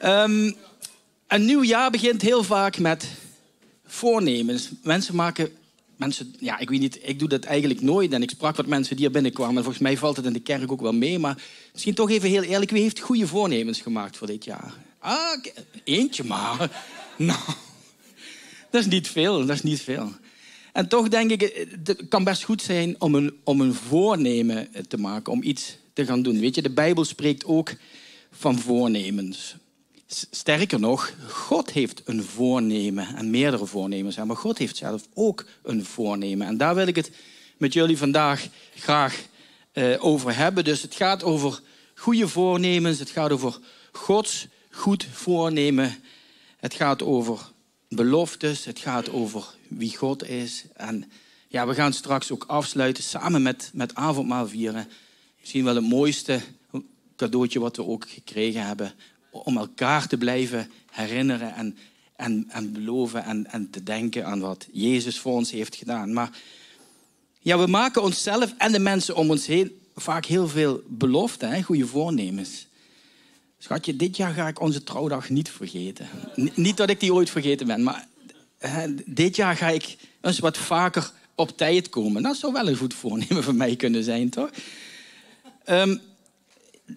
Ehm, een nieuw jaar begint heel vaak met voornemens. Mensen maken. Mensen, ja, ik weet niet, ik doe dat eigenlijk nooit. En ik sprak wat mensen die hier binnenkwamen. En volgens mij valt het in de kerk ook wel mee. Maar misschien toch even heel eerlijk. Wie heeft goede voornemens gemaakt voor dit jaar? Ah, eentje maar. Nou, dat is niet veel. Dat is niet veel. En toch denk ik, het kan best goed zijn om een, om een voornemen te maken. Om iets te gaan doen. Weet je, de Bijbel spreekt ook van voornemens. Sterker nog, God heeft een voornemen en meerdere voornemens. Maar God heeft zelf ook een voornemen. En daar wil ik het met jullie vandaag graag uh, over hebben. Dus het gaat over goede voornemens. Het gaat over Gods goed voornemen. Het gaat over beloftes. Het gaat over wie God is. En ja, we gaan straks ook afsluiten samen met, met avondmaal vieren. Misschien wel het mooiste cadeautje wat we ook gekregen hebben om elkaar te blijven herinneren en, en, en beloven en, en te denken aan wat Jezus voor ons heeft gedaan. Maar ja, we maken onszelf en de mensen om ons heen vaak heel veel beloften, hè, goede voornemens. Schatje, dit jaar ga ik onze trouwdag niet vergeten. niet dat ik die ooit vergeten ben, maar hè, dit jaar ga ik eens wat vaker op tijd komen. Dat zou wel een goed voornemen voor mij kunnen zijn, toch? Um,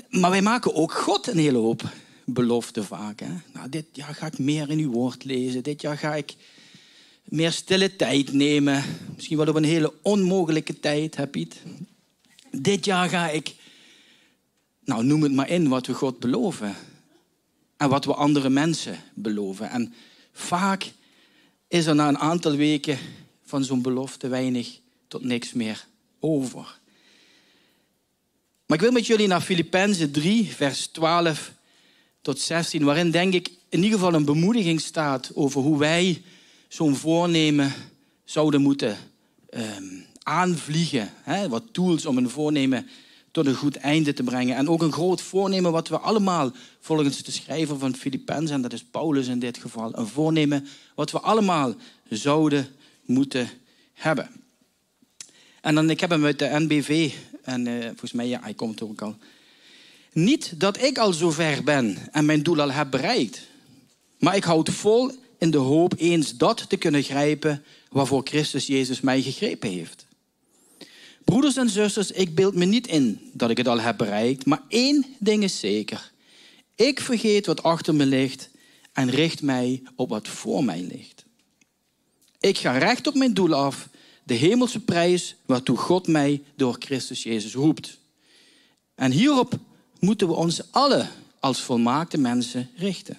maar wij maken ook God een hele hoop belofte vaak. Hè? Nou, dit jaar ga ik meer in uw woord lezen. Dit jaar ga ik meer stille tijd nemen. Misschien wel op een hele onmogelijke tijd, je het. Dit jaar ga ik, nou noem het maar in, wat we God beloven. En wat we andere mensen beloven. En vaak is er na een aantal weken van zo'n belofte weinig tot niks meer over. Maar ik wil met jullie naar Filippenzen 3, vers 12 tot 16, waarin denk ik in ieder geval een bemoediging staat over hoe wij zo'n voornemen zouden moeten ehm, aanvliegen. Hè? Wat tools om een voornemen tot een goed einde te brengen. En ook een groot voornemen wat we allemaal, volgens de schrijver van Filippenzen, en dat is Paulus in dit geval, een voornemen wat we allemaal zouden moeten hebben. En dan, ik heb hem uit de NBV, en uh, volgens mij, ja, hij komt ook al. Niet dat ik al zo ver ben en mijn doel al heb bereikt. Maar ik houd vol in de hoop eens dat te kunnen grijpen waarvoor Christus Jezus mij gegrepen heeft. Broeders en zusters, ik beeld me niet in dat ik het al heb bereikt, maar één ding is zeker. Ik vergeet wat achter me ligt en richt mij op wat voor mij ligt. Ik ga recht op mijn doel af, de hemelse prijs waartoe God mij door Christus Jezus roept. En hierop moeten we ons alle als volmaakte mensen richten.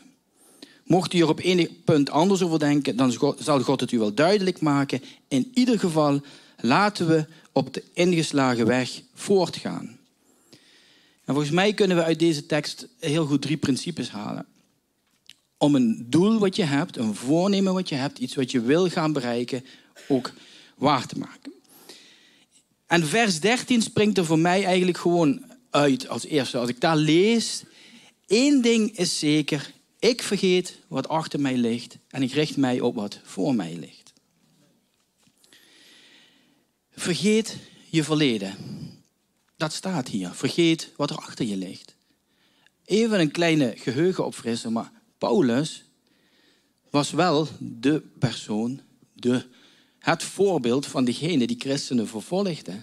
Mocht u er op enig punt anders over denken, dan zal God het u wel duidelijk maken. In ieder geval laten we op de ingeslagen weg voortgaan. En volgens mij kunnen we uit deze tekst heel goed drie principes halen. Om een doel wat je hebt, een voornemen wat je hebt, iets wat je wil gaan bereiken, ook waar te maken. En vers 13 springt er voor mij eigenlijk gewoon uit als eerste. Als ik daar lees, één ding is zeker. Ik vergeet wat achter mij ligt en ik richt mij op wat voor mij ligt. Vergeet je verleden. Dat staat hier. Vergeet wat er achter je ligt. Even een kleine geheugen opfrissen, maar Paulus was wel de persoon, de, het voorbeeld van degene die christenen vervolgde.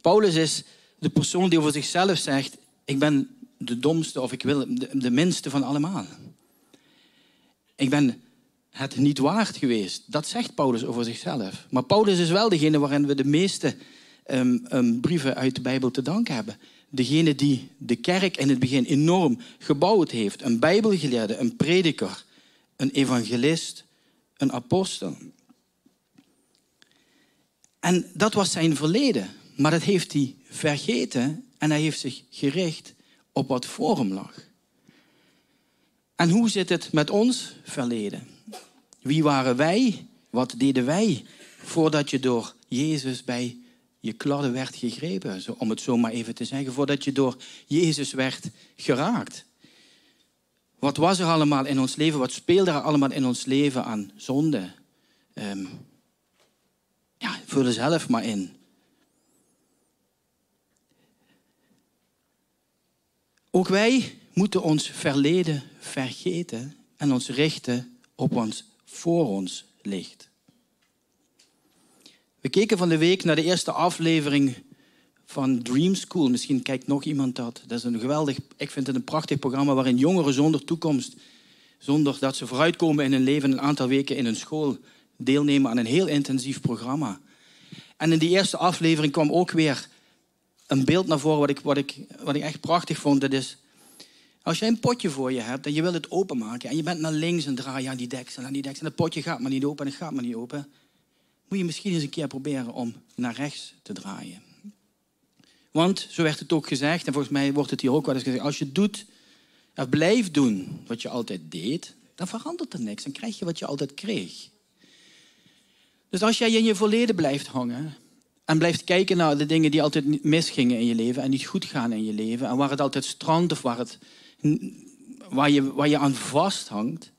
Paulus is de persoon die over zichzelf zegt: Ik ben de domste of ik wil de, minste van allemaal. Ik ben het niet waard geweest. Dat zegt Paulus over zichzelf. Maar Paulus is wel degene waarin we de meeste ehm, ehm, brieven uit de Bijbel te danken hebben. Degene die de kerk in het begin enorm gebouwd heeft. Een bijbelgeleerde, een prediker, een evangelist, een apostel. En dat was zijn verleden. Maar dat heeft hij vergeten en hij heeft zich gericht op wat voor hem lag. En hoe zit het met ons verleden? Wie waren wij? Wat deden wij voordat je door Jezus bij je kladden werd gegrepen, om het zo maar even te zeggen, voordat je door Jezus werd geraakt? Wat was er allemaal in ons leven? Wat speelde er allemaal in ons leven aan zonde? Um, ja, vul er zelf maar in. Ook wij moeten ons verleden vergeten en ons richten op wat voor ons ligt. We keken van de week naar de eerste aflevering van Dream School. Misschien kijkt nog iemand dat. Dat is een geweldig, ik vind het een prachtig programma waarin jongeren zonder toekomst, zonder dat ze vooruitkomen in hun leven, een aantal weken in hun school deelnemen aan een heel intensief programma. En in die eerste aflevering kwam ook weer een beeld naar voren wat ik, wat ik, wat ik echt prachtig vond. Dat is, als jij een potje voor je hebt en je wilt het openmaken en je bent naar links en draai je aan die deksel, aan die deksel en het potje gaat maar niet open en het gaat maar niet open, moet je misschien eens een keer proberen om naar rechts te draaien. Want, zo werd het ook gezegd, en volgens mij wordt het hier ook wel eens gezegd, als je doet, of blijft doen wat je altijd deed, dan verandert er niks. Dan krijg je wat je altijd kreeg. Dus als jij in je verleden blijft hangen en blijft kijken naar de dingen die altijd misgingen in je leven en niet goed gaan in je leven en waar het altijd strandt of waar, het, waar, je, waar je aan vasthangt,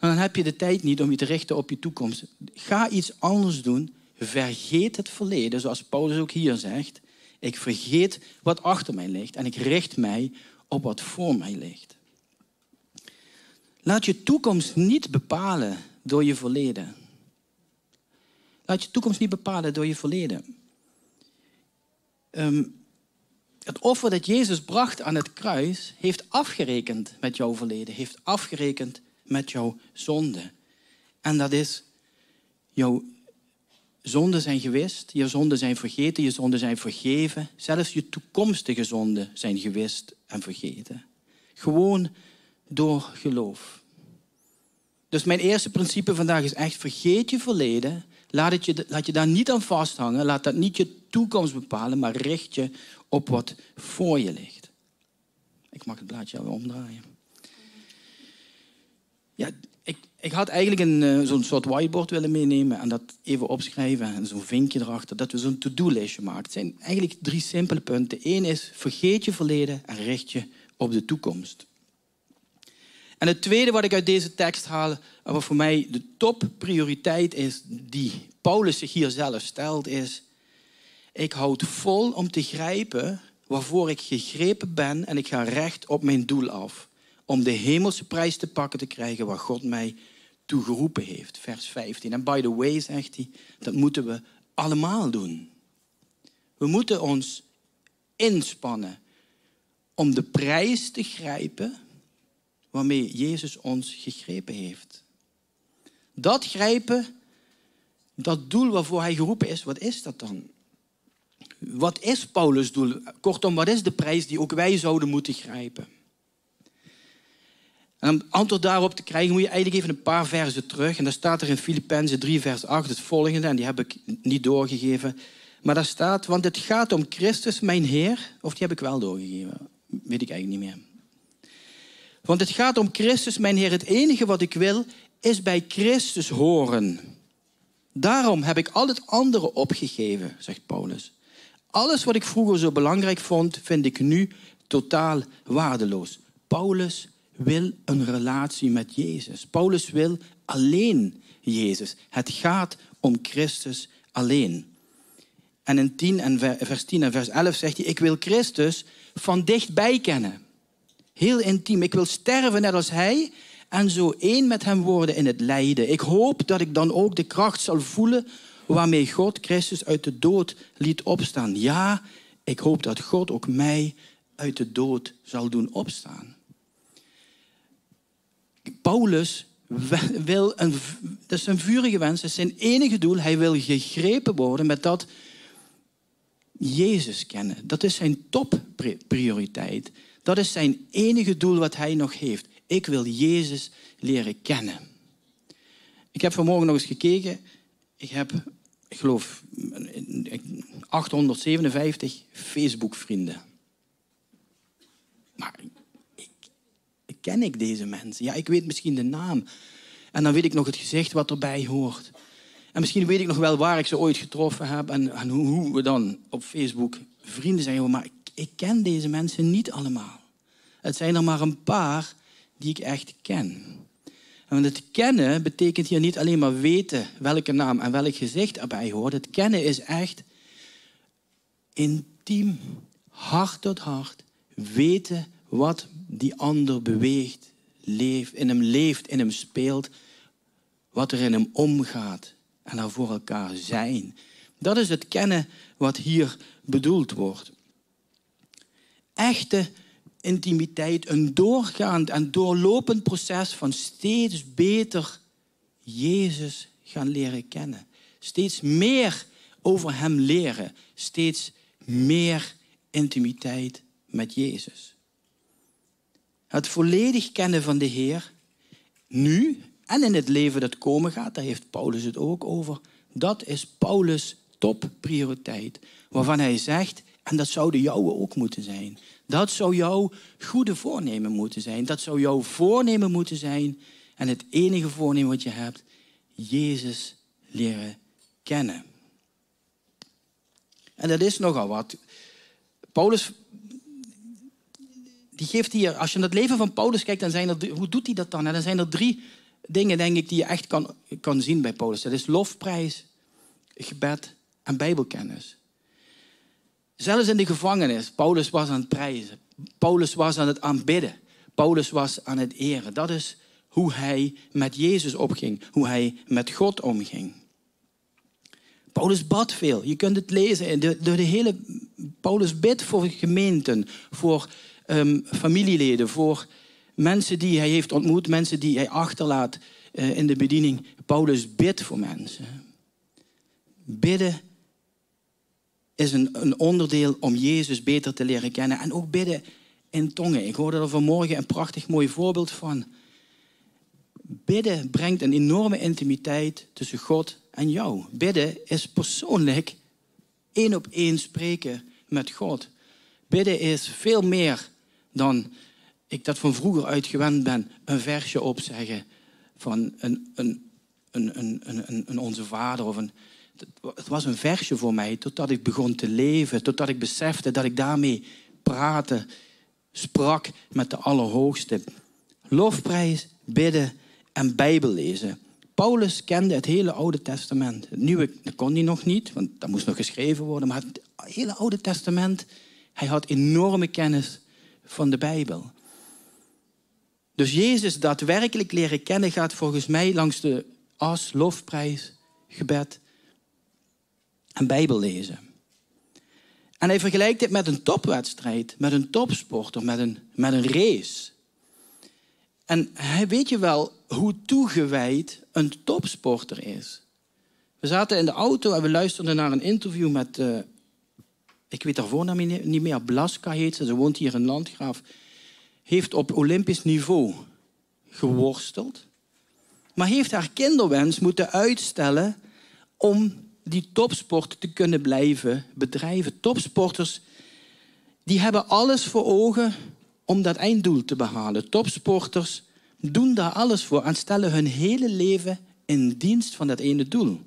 dan heb je de tijd niet om je te richten op je toekomst. Ga iets anders doen. Vergeet het verleden, zoals Paulus ook hier zegt. Ik vergeet wat achter mij ligt en ik richt mij op wat voor mij ligt. Laat je toekomst niet bepalen door je verleden. Laat je toekomst niet bepalen door je verleden. Um, het offer dat Jezus bracht aan het kruis heeft afgerekend met jouw verleden, heeft afgerekend met jouw zonde. En dat is, jouw zonden zijn gewist, je zonden zijn vergeten, je zonden zijn vergeven. Zelfs je toekomstige zonden zijn gewist en vergeten. Gewoon door geloof. Dus mijn eerste principe vandaag is echt, vergeet je verleden. Laat, je, laat je daar niet aan vasthangen. Laat dat niet je toekomst bepalen, maar richt je op wat voor je ligt. Ik mag het blaadje al omdraaien. Ja, ik, ik had eigenlijk een, eh, zo'n soort whiteboard willen meenemen en dat even opschrijven en zo'n vinkje erachter, dat we zo'n to-do-lijstje maken. Het zijn eigenlijk drie simpele punten. Eén is, vergeet je verleden en richt je op de toekomst. En het tweede wat ik uit deze tekst haal, en wat voor mij de topprioriteit is, die Paulus zich hier zelf stelt, is, ik houd vol om te grijpen waarvoor ik gegrepen ben en ik ga recht op mijn doel af. Om de hemelse prijs te pakken te krijgen waar God mij toegeroepen heeft. Vers 15. En by the way, zegt hij, dat moeten we allemaal doen. We moeten ons inspannen om de prijs te grijpen waarmee Jezus ons gegrepen heeft. Dat grijpen, dat doel waarvoor hij geroepen is, wat is dat dan? Wat is Paulus' doel? Kortom, wat is de prijs die ook wij zouden moeten grijpen? En om antwoord daarop te krijgen moet je eigenlijk even een paar versen terug. En daar staat er in Filippenzen 3 vers 8 het volgende. En die heb ik niet doorgegeven. Maar daar staat, want het gaat om Christus mijn Heer. Of die heb ik wel doorgegeven. Weet ik eigenlijk niet meer. Want het gaat om Christus mijn Heer. Het enige wat ik wil is bij Christus horen. Daarom heb ik al het andere opgegeven, zegt Paulus. Alles wat ik vroeger zo belangrijk vond, vind ik nu totaal waardeloos. Paulus wil een relatie met Jezus. Paulus wil alleen Jezus. Het gaat om Christus alleen. En in 10 en vers 10 en vers 11 zegt hij: Ik wil Christus van dichtbij kennen. Heel intiem. Ik wil sterven net als Hij en zo één met Hem worden in het lijden. Ik hoop dat ik dan ook de kracht zal voelen waarmee God Christus uit de dood liet opstaan. Ja, ik hoop dat God ook mij uit de dood zal doen opstaan. Paulus wil een, dat is een vurige wens, dat is zijn enige doel. Hij wil gegrepen worden met dat Jezus kennen. Dat is zijn topprioriteit. Dat is zijn enige doel wat hij nog heeft. Ik wil Jezus leren kennen. Ik heb vanmorgen nog eens gekeken. Ik heb, ik geloof, 857 Facebook-vrienden. Maar ken ik deze mensen? Ja, ik weet misschien de naam. En dan weet ik nog het gezicht wat erbij hoort. En misschien weet ik nog wel waar ik ze ooit getroffen heb en, en hoe, we dan op Facebook vrienden zijn. Maar ik, ik ken deze mensen niet allemaal. Het zijn er maar een paar die ik echt ken. En het kennen betekent hier niet alleen maar weten welke naam en welk gezicht erbij hoort. Het kennen is echt intiem, hart tot hart, weten wat die ander beweegt, leeft, in hem leeft, in hem speelt, wat er in hem omgaat en er voor elkaar zijn. Dat is het kennen wat hier bedoeld wordt. Echte intimiteit, een doorgaand en doorlopend proces van steeds beter Jezus gaan leren kennen. Steeds meer over Hem leren. Steeds meer intimiteit met Jezus. Het volledig kennen van de Heer, nu en in het leven dat komen gaat, daar heeft Paulus het ook over. Dat is Paulus' topprioriteit. Waarvan hij zegt, en dat zou de ook moeten zijn. Dat zou jouw goede voornemen moeten zijn. Dat zou jouw voornemen moeten zijn. En het enige voornemen wat je hebt, Jezus leren kennen. En dat is nogal wat. Paulus, die geeft hier, als je naar het leven van Paulus kijkt, dan zijn er, hoe doet hij dat dan? En dan zijn er drie dingen, denk ik, die je echt kan, kan zien bij Paulus. Dat is lofprijs, gebed en bijbelkennis. Zelfs in de gevangenis, Paulus was aan het prijzen. Paulus was aan het aanbidden. Paulus was aan het eren. Dat is hoe hij met Jezus opging, hoe hij met God omging. Paulus bad veel. Je kunt het lezen. De, de, hele, Paulus bidt voor gemeenten, voor um, familieleden, voor mensen die hij heeft ontmoet, mensen die hij achterlaat uh, in de bediening. Paulus bidt voor mensen. Bidden is een, een onderdeel om Jezus beter te leren kennen. En ook bidden in tongen. Ik hoorde er vanmorgen een prachtig mooi voorbeeld van. Bidden brengt een enorme intimiteit tussen God en jou. Bidden is persoonlijk één op één spreken met God. Bidden is veel meer dan ik dat van vroeger uit gewend ben. Een versje opzeggen van een, een, een, een, een, een Onze Vader of een, het was een versje voor mij totdat ik begon te leven, totdat ik besefte dat ik daarmee praatte, sprak met de Allerhoogste. Lofprijs, bidden en Bijbel lezen. Paulus kende het hele Oude Testament. Het Nieuwe kon hij nog niet, want dat moest nog geschreven worden. Maar het hele Oude Testament, hij had enorme kennis van de Bijbel. Dus Jezus daadwerkelijk leren kennen gaat volgens mij langs de as, lofprijs, gebed en Bijbel lezen. En hij vergelijkt dit met een topwedstrijd, met een topsporter, met een, met een race. En weet je wel hoe toegewijd een topsporter is. We zaten in de auto en we luisterden naar een interview met, uh, ik weet haar voornaam niet meer, Blaska heet ze, ze woont hier in Landgraaf. Heeft op olympisch niveau geworsteld, maar heeft haar kinderwens moeten uitstellen om die topsport te kunnen blijven bedrijven. Topsporters die hebben alles voor ogen om dat einddoel te behalen. Topsporters doen daar alles voor en stellen hun hele leven in dienst van dat ene doel.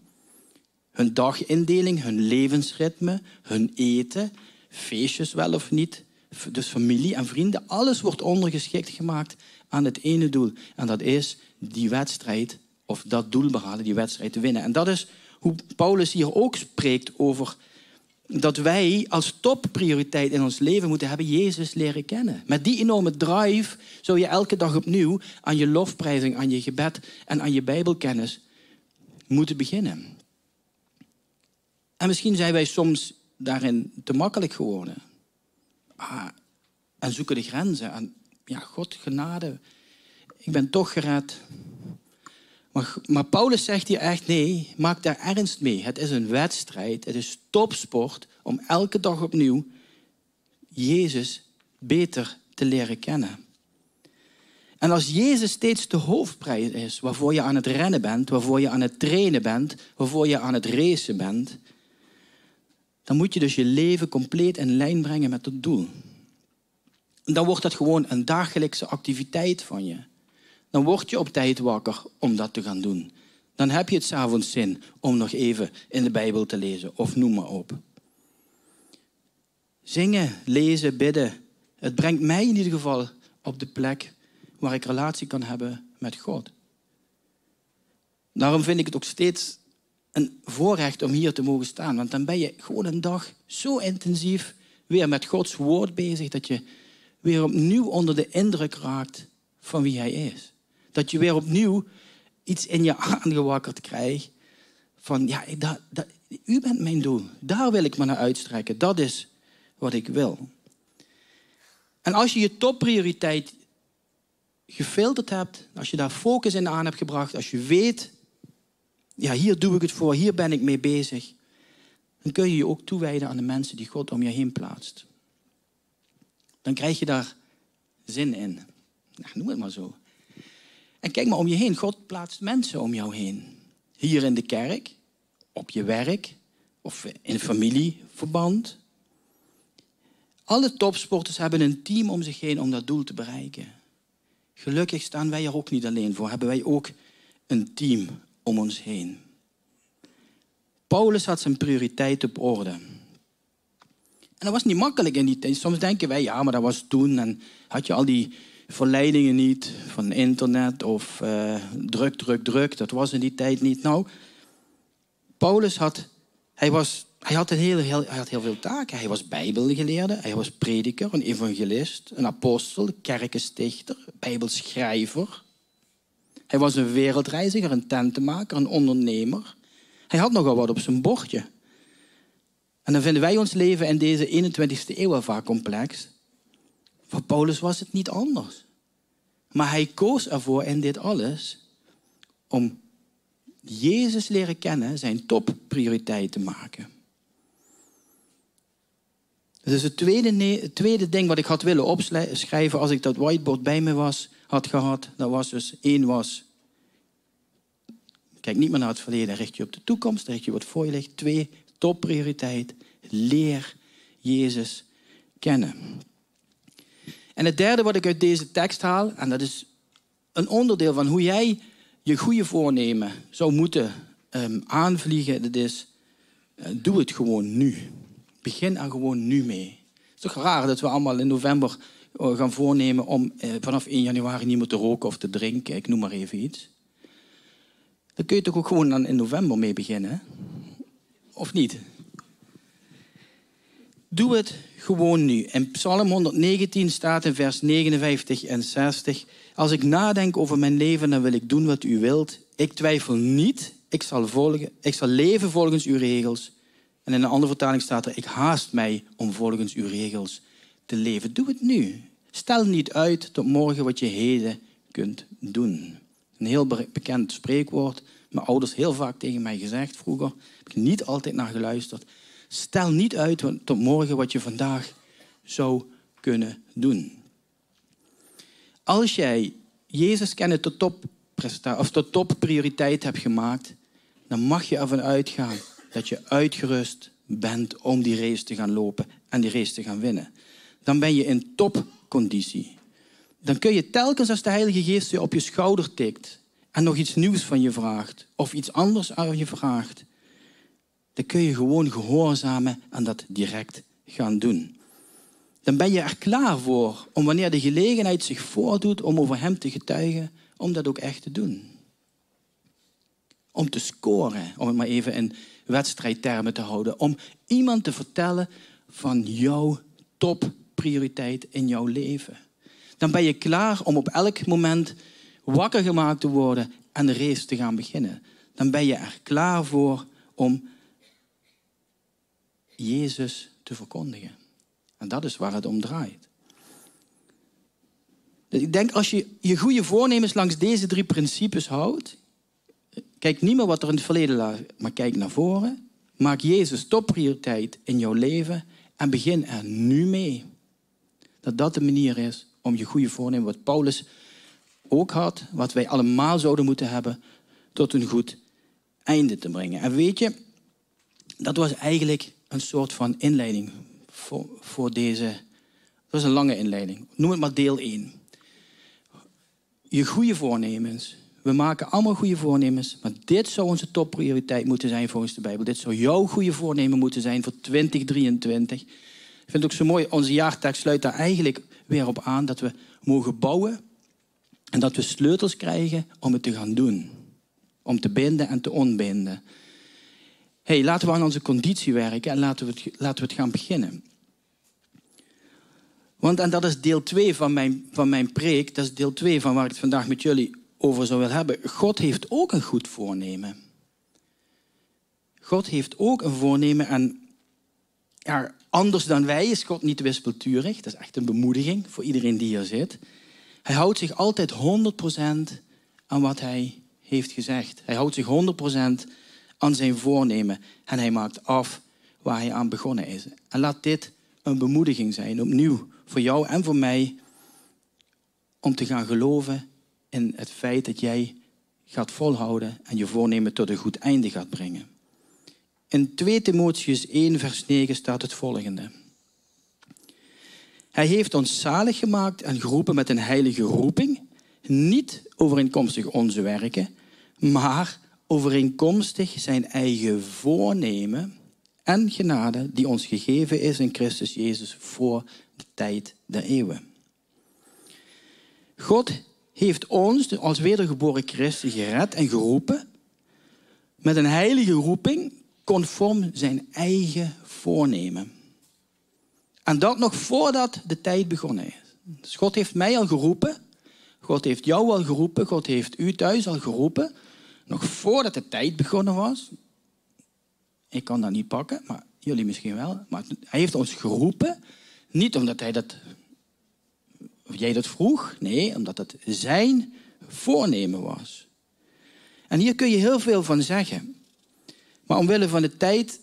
Hun dagindeling, hun levensritme, hun eten, feestjes wel of niet, dus familie en vrienden, alles wordt ondergeschikt gemaakt aan het ene doel. En dat is die wedstrijd, of dat doel behalen, die wedstrijd te winnen. En dat is hoe Paulus hier ook spreekt over dat wij als topprioriteit in ons leven moeten hebben Jezus leren kennen. Met die enorme drive zou je elke dag opnieuw aan je lofprijzing, aan je gebed en aan je Bijbelkennis moeten beginnen. En misschien zijn wij soms daarin te makkelijk geworden. Ah, en zoeken de grenzen. En ja, God, genade. Ik ben toch gered. Maar, maar, Paulus zegt hier echt, nee, maak daar ernst mee. Het is een wedstrijd, het is topsport om elke dag opnieuw Jezus beter te leren kennen. En als Jezus steeds de hoofdprijs is, waarvoor je aan het rennen bent, waarvoor je aan het trainen bent, waarvoor je aan het racen bent, dan moet je dus je leven compleet in lijn brengen met het doel. En dan wordt dat gewoon een dagelijkse activiteit van je dan word je op tijd wakker om dat te gaan doen. Dan heb je het s'avonds zin om nog even in de Bijbel te lezen of noem maar op. Zingen, lezen, bidden. Het brengt mij in ieder geval op de plek waar ik relatie kan hebben met God. Daarom vind ik het ook steeds een voorrecht om hier te mogen staan. Want dan ben je gewoon een dag zo intensief weer met Gods woord bezig dat je weer opnieuw onder de indruk raakt van wie hij is. Dat je weer opnieuw iets in je aangewakkerd krijgt van, ja, u bent mijn doel. Daar wil ik me naar uitstrekken. Dat is wat ik wil. En als je je topprioriteit gefilterd hebt, als je daar focus in aan hebt gebracht, als je weet, ja, hier doe ik het voor, hier ben ik mee bezig, dan kun je je ook toewijden aan de mensen die God om je heen plaatst. Dan krijg je daar zin in. Nou, noem het maar zo. En kijk maar om je heen. God plaatst mensen om jou heen. Hier in de kerk, op je werk of in familieverband. Alle topsporters hebben een team om zich heen om dat doel te bereiken. Gelukkig staan wij er ook niet alleen voor. Hebben wij ook een team om ons heen. Paulus had zijn prioriteit op orde. En dat was niet makkelijk in die tijd. Soms denken wij, ja, maar dat was toen. En had je al die verleidingen niet van internet of uh, druk, druk, druk. Dat was in die tijd niet. Nou, Paulus had, hij was, hij had, een heel, heel, hij had heel veel taken. Hij was bijbelgeleerde, hij was prediker, een evangelist, een apostel, kerkenstichter, bijbelschrijver. Hij was een wereldreiziger, een tentenmaker, een ondernemer. Hij had nogal wat op zijn bordje. En dan vinden wij ons leven in deze 21ste eeuw vaak complex. Voor Paulus was het niet anders. Maar hij koos ervoor in dit alles om Jezus leren kennen zijn topprioriteit te maken. Dus het tweede, tweede ding wat ik had willen opschrijven als ik dat whiteboard bij me was, had gehad, dat was dus één was. Kijk niet meer naar het verleden, richt je op de toekomst, richt je wat voor je ligt. Twee, topprioriteit, leer Jezus kennen. En het derde wat ik uit deze tekst haal, en dat is een onderdeel van hoe jij je goede voornemen zou moeten um, aanvliegen, dat is, uh, doe het gewoon nu. Begin er gewoon nu mee. Het is toch raar dat we allemaal in november uh, gaan voornemen om uh, vanaf 1 januari niet meer te roken of te drinken, ik noem maar even iets. Dan kun je toch ook gewoon dan in november mee beginnen? Of niet? Doe het gewoon nu. In Psalm 119 staat in vers 59 en 60. Als ik nadenk over mijn leven, dan wil ik doen wat u wilt. Ik twijfel niet. Ik zal, volgen, ik zal leven volgens uw regels. En in een andere vertaling staat er: Ik haast mij om volgens uw regels te leven. Doe het nu. Stel niet uit tot morgen wat je heden kunt doen. Een heel bekend spreekwoord. Mijn ouders heel vaak tegen mij gezegd vroeger. Heb ik niet altijd naar geluisterd. Stel niet uit tot morgen wat je vandaag zou kunnen doen. Als jij Jezus kennen tot top, of tot top prioriteit hebt gemaakt, dan mag je ervan uitgaan dat je uitgerust bent om die race te gaan lopen en die race te gaan winnen. Dan ben je in topconditie. Dan kun je telkens als de Heilige Geest je op je schouder tikt en nog iets nieuws van je vraagt of iets anders aan je vraagt, dan kun je gewoon gehoorzamen en dat direct gaan doen. Dan ben je er klaar voor om wanneer de gelegenheid zich voordoet om over Hem te getuigen, om dat ook echt te doen. Om te scoren, om het maar even in wedstrijdtermen te houden. Om iemand te vertellen van jouw topprioriteit in jouw leven. Dan ben je klaar om op elk moment wakker gemaakt te worden en de race te gaan beginnen. Dan ben je er klaar voor om Jezus te verkondigen. En dat is waar het om draait. Dus ik denk als je je goede voornemens langs deze drie principes houdt, kijk niet meer wat er in het verleden lag, maar kijk naar voren. Maak Jezus topprioriteit in jouw leven en begin er nu mee. Dat dat de manier is om je goede voornemen, wat Paulus ook had, wat wij allemaal zouden moeten hebben, tot een goed einde te brengen. En weet je, dat was eigenlijk een soort van inleiding voor, voor deze. Dat was een lange inleiding. Noem het maar deel 1. Je goede voornemens. We maken allemaal goede voornemens, maar dit zou onze topprioriteit moeten zijn volgens de Bijbel. Dit zou jouw goede voornemen moeten zijn voor 2023. Ik vind het ook zo mooi, onze jaartekst sluit daar eigenlijk weer op aan dat we mogen bouwen en dat we sleutels krijgen om het te gaan doen. Om te binden en te ontbinden hey, laten we aan onze conditie werken en laten we, het, laten we het gaan beginnen. Want, en dat is deel 2 van mijn, van mijn preek, dat is deel 2 van waar ik het vandaag met jullie over zou willen hebben. God heeft ook een goed voornemen. God heeft ook een voornemen en ja, anders dan wij is God niet wispelturig. Dat is echt een bemoediging voor iedereen die hier zit. Hij houdt zich altijd 100% aan wat hij heeft gezegd. Hij houdt zich 100% aan zijn voornemen en hij maakt af waar hij aan begonnen is. En laat dit een bemoediging zijn, opnieuw, voor jou en voor mij, om te gaan geloven in het feit dat jij gaat volhouden en je voornemen tot een goed einde gaat brengen. In 2 Timotheus 1, vers 9 staat het volgende. Hij heeft ons zalig gemaakt en geroepen met een heilige roeping, niet overeenkomstig onze werken, maar overeenkomstig zijn eigen voornemen en genade die ons gegeven is in Christus Jezus voor de tijd der eeuwen. God heeft ons als wedergeboren christen gered en geroepen met een heilige roeping conform zijn eigen voornemen. En dat nog voordat de tijd begonnen is. Dus God heeft mij al geroepen. God heeft jou al geroepen. God heeft u thuis al geroepen. Nog voordat de tijd begonnen was. Ik kan dat niet pakken, maar jullie misschien wel. Maar hij heeft ons geroepen. Niet omdat hij dat, jij dat vroeg. Nee, omdat het zijn voornemen was. En hier kun je heel veel van zeggen. Maar omwille van de tijd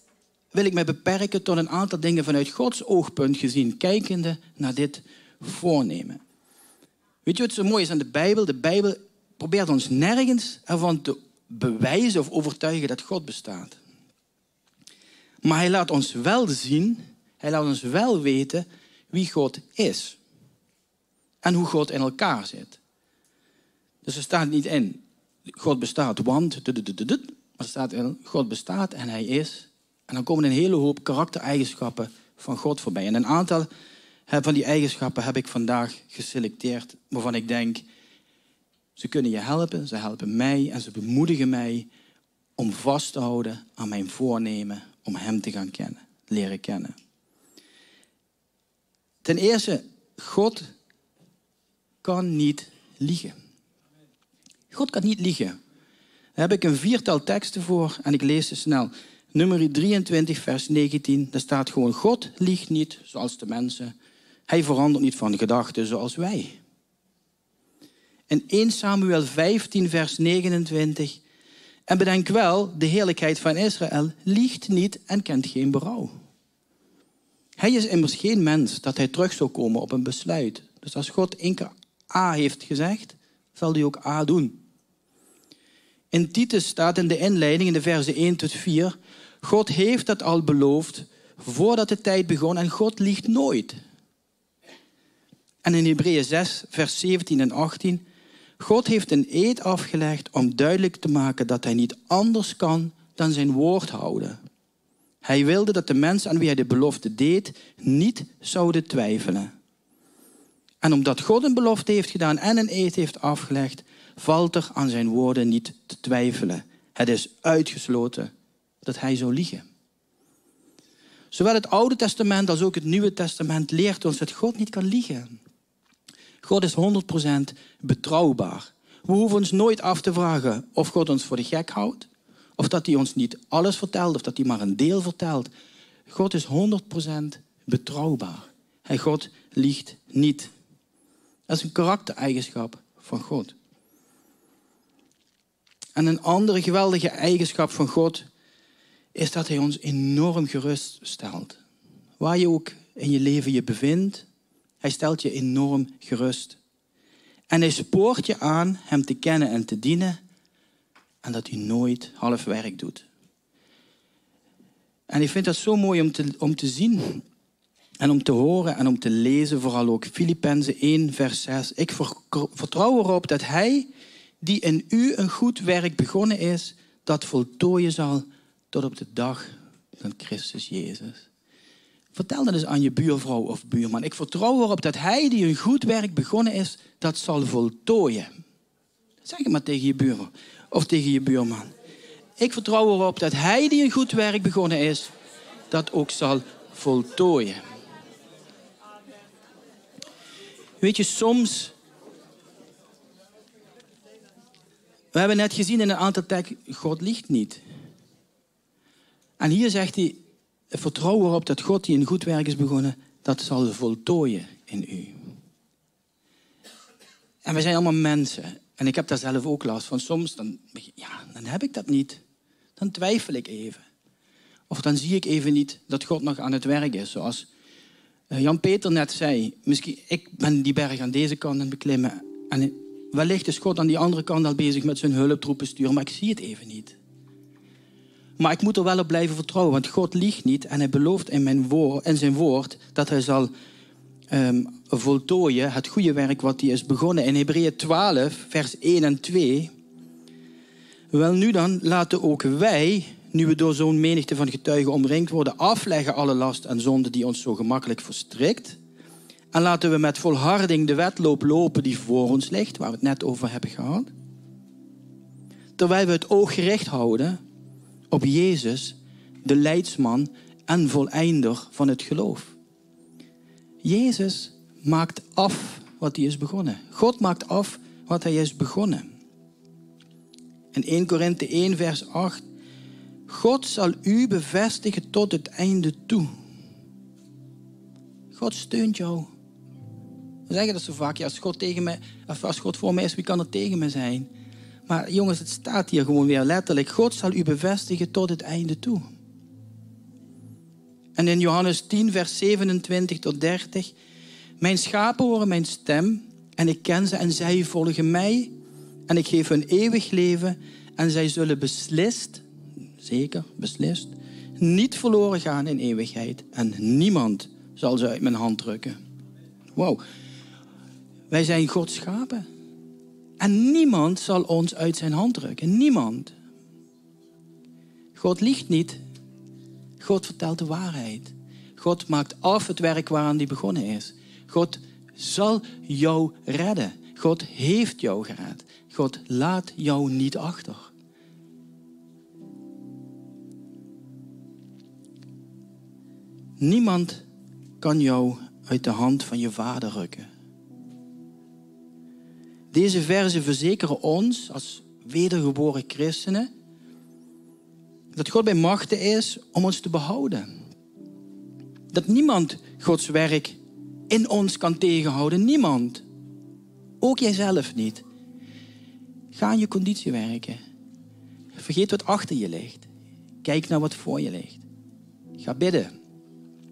wil ik mij beperken tot een aantal dingen vanuit Gods oogpunt gezien, kijkende naar dit voornemen. Weet je wat zo mooi is aan de Bijbel? De Bijbel probeert ons nergens ervan te bewijzen of overtuigen dat God bestaat. Maar hij laat ons wel zien, hij laat ons wel weten wie God is. En hoe God in elkaar zit. Dus er staat niet in, God bestaat, want, maar er staat in, God bestaat en hij is. En dan komen een hele hoop karaktereigenschappen van God voorbij. En een aantal van die eigenschappen heb ik vandaag geselecteerd, waarvan ik denk, ze kunnen je helpen, ze helpen mij en ze bemoedigen mij om vast te houden aan mijn voornemen om Hem te gaan kennen, leren kennen. Ten eerste, God kan niet liegen. God kan niet liegen. Daar heb ik een viertal teksten voor en ik lees ze snel. Nummer 23, vers 19, daar staat gewoon: God liegt niet zoals de mensen. Hij verandert niet van gedachten zoals wij. In 1 Samuel 15, vers 29. En bedenk wel, de heerlijkheid van Israël liegt niet en kent geen berouw. Hij is immers geen mens dat hij terug zou komen op een besluit. Dus als God één keer A heeft gezegd, zal hij ook A doen. In Titus staat in de inleiding in de versen 1 tot 4, God heeft dat al beloofd voordat de tijd begon en God liegt nooit. En in Hebreeën 6, vers 17 en 18, God heeft een eed afgelegd om duidelijk te maken dat hij niet anders kan dan zijn woord houden. Hij wilde dat de mensen aan wie hij de belofte deed niet zouden twijfelen. En omdat God een belofte heeft gedaan en een eed heeft afgelegd, valt er aan zijn woorden niet te twijfelen. Het is uitgesloten dat hij zou liegen. Zowel het Oude Testament als ook het Nieuwe Testament leert ons dat God niet kan liegen. God is 100% betrouwbaar. We hoeven ons nooit af te vragen of God ons voor de gek houdt, of dat hij ons niet alles vertelt, of dat hij maar een deel vertelt. God is 100% betrouwbaar. Hij God liegt niet. Dat is een karaktereigenschap van God. En een andere geweldige eigenschap van God is dat Hij ons enorm gerust stelt. Waar je ook in je leven je bevindt, Hij stelt je enorm gerust. En Hij spoort je aan Hem te kennen en te dienen en dat Hij nooit half werk doet. En ik vind dat zo mooi om te, om te zien en om te horen en om te lezen, vooral ook Filippenzen 1, vers 6. Ik vertrouw erop dat Hij die in u een goed werk begonnen is, dat voltooien zal tot op de dag van Christus Jezus. Vertel dat eens aan je buurvrouw of buurman. Ik vertrouw erop dat hij die een goed werk begonnen is, dat zal voltooien. Zeg het maar tegen je buurman of tegen je buurman. Ik vertrouw erop dat hij die een goed werk begonnen is, dat ook zal voltooien. Weet je, soms. We hebben net gezien in een aantal teksten, God liegt niet. En hier zegt hij, vertrouw erop dat God die een goed werk is begonnen, dat zal voltooien in u. En we zijn allemaal mensen. En ik heb daar zelf ook last van. Soms dan, ja, dan heb ik dat niet. Dan twijfel ik even. Of dan zie ik even niet dat God nog aan het werk is. Zoals eh, Jan-Peter net zei. Misschien, ik ben die berg aan deze kant aan het beklimmen. En wellicht is God aan die andere kant al bezig met zijn hulptroepen sturen. Maar ik zie het even niet. Maar ik moet er wel op blijven vertrouwen. Want God liegt niet. En hij belooft in, woord, zijn woord dat hij zal um, voltooien. Het goede werk wat hij is begonnen. In Hebreeën 12 vers 1 en 2. Wel nu dan, laten ook wij nu we door zo'n menigte van getuigen omringd worden, afleggen alle last en zonde die ons zo gemakkelijk verstrikt. En laten we met volharding de wedloop lopen die voor ons ligt, waar we het net over hebben gehad. Terwijl we het oog gericht houden op Jezus, de leidsman en voleinder van het geloof. Jezus maakt af wat hij is begonnen. God maakt af wat hij is begonnen. In 1 Korinthe 1, vers 8 God zal u bevestigen tot het einde toe. God steunt jou. We zeggen dat zo vaak. Ja, als, God tegen me, of als God voor mij is, wie kan er tegen me zijn? Maar jongens, het staat hier gewoon weer letterlijk. God zal u bevestigen tot het einde toe. En in Johannes 10, vers 27 tot 30. Mijn schapen horen mijn stem en ik ken ze en zij volgen mij. En ik geef hun eeuwig leven en zij zullen beslist zeker, beslist, niet verloren gaan in eeuwigheid. En niemand zal ze uit mijn hand drukken. Wow. Wij zijn Gods schapen. En niemand zal ons uit zijn hand drukken. Niemand. God liegt niet. God vertelt de waarheid. God maakt af het werk waaraan hij begonnen is. God zal jou redden. God heeft jou gered. God laat jou niet achter. Niemand kan jou uit de hand van je vader rukken. Deze verzen verzekeren ons als wedergeboren christenen dat God bij machten is om ons te behouden. Dat niemand Gods werk in ons kan tegenhouden. Niemand. Ook jijzelf niet. Ga aan je conditie werken. Vergeet wat achter je ligt. Kijk naar wat voor je ligt. Ga bidden.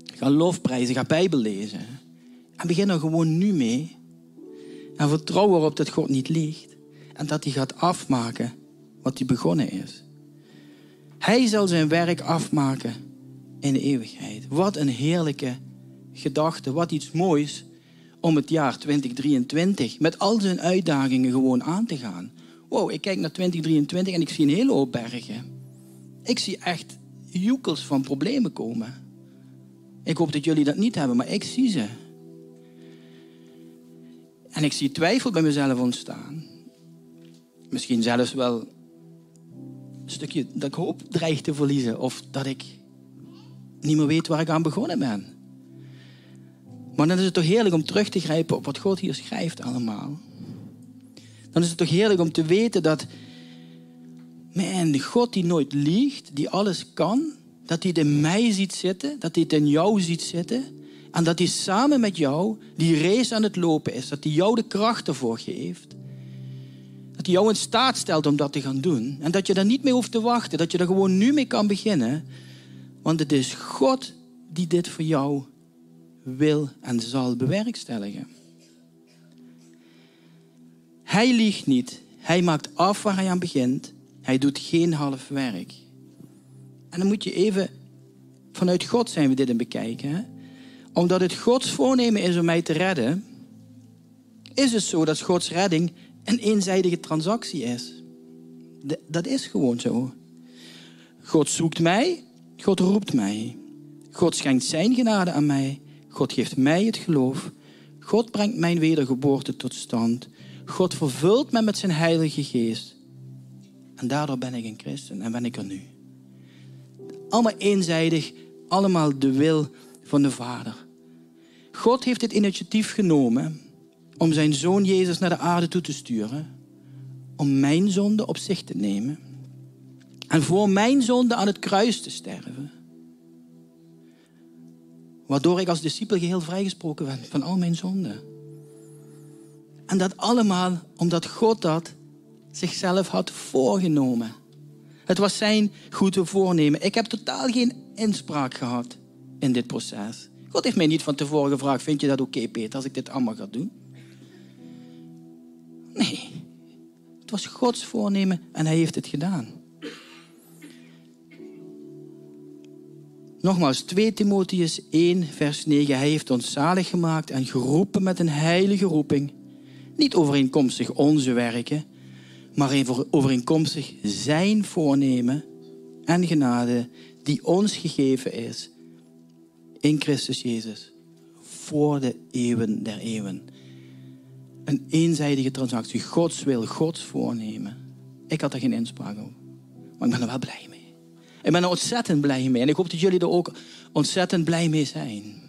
Ga lofprijzen, ga Bijbel lezen. En begin er gewoon nu mee. En vertrouw erop dat God niet liegt. En dat hij gaat afmaken wat hij begonnen is. Hij zal zijn werk afmaken in de eeuwigheid. Wat een heerlijke gedachte. Wat iets moois om het jaar 2023 met al zijn uitdagingen gewoon aan te gaan. Wow, ik kijk naar 2023 en ik zie een hele hoop bergen. Ik zie echt joekels van problemen komen. Ik hoop dat jullie dat niet hebben, maar ik zie ze. En ik zie twijfel bij mezelf ontstaan. Misschien zelfs wel een stukje dat ik hoop dreig te verliezen. Of dat ik niet meer weet waar ik aan begonnen ben. Maar dan is het toch heerlijk om terug te grijpen op wat God hier schrijft allemaal. Dan is het toch heerlijk om te weten dat... Man, God die nooit liegt, die alles kan dat hij het in mij ziet zitten, dat hij het in jou ziet zitten. En dat hij samen met jou die race aan het lopen is. Dat hij jou de kracht ervoor geeft. Dat hij jou in staat stelt om dat te gaan doen. En dat je daar niet mee hoeft te wachten. Dat je er gewoon nu mee kan beginnen. Want het is God die dit voor jou wil en zal bewerkstelligen. Hij liegt niet. Hij maakt af waar hij aan begint. Hij doet geen half werk. En dan moet je even vanuit God zijn we dit in bekijken. Hè? Omdat het Gods voornemen is om mij te redden, is het zo dat Gods redding een eenzijdige transactie is. Dat is gewoon zo. God zoekt mij, God roept mij. God schenkt zijn genade aan mij. God geeft mij het geloof. God brengt mijn wedergeboorte tot stand. God vervult mij met zijn heilige geest. En daardoor ben ik een christen en ben ik er nu. Allemaal eenzijdig, allemaal de wil van de Vader. God heeft het initiatief genomen om zijn zoon Jezus naar de aarde toe te sturen, om mijn zonde op zich te nemen en voor mijn zonde aan het kruis te sterven. Waardoor ik als discipel geheel vrijgesproken ben van al mijn zonden. En dat allemaal omdat God dat zichzelf had voorgenomen. Het was zijn goede voornemen. Ik heb totaal geen inspraak gehad in dit proces. God heeft mij niet van tevoren gevraagd: Vind je dat oké, Peter, als ik dit allemaal ga doen? Nee. Het was Gods voornemen en hij heeft het gedaan. Nogmaals, 2 Timotheus 1, vers 9. Hij heeft ons zalig gemaakt en geroepen met een heilige roeping. Niet overeenkomstig onze werken, maar overeenkomstig zijn voornemen en genade die ons gegeven is in Christus Jezus voor de eeuwen der eeuwen. Een eenzijdige transactie, Gods wil, Gods voornemen. Ik had er geen inspraak op, maar ik ben er wel blij mee. Ik ben er ontzettend blij mee en ik hoop dat jullie er ook ontzettend blij mee zijn.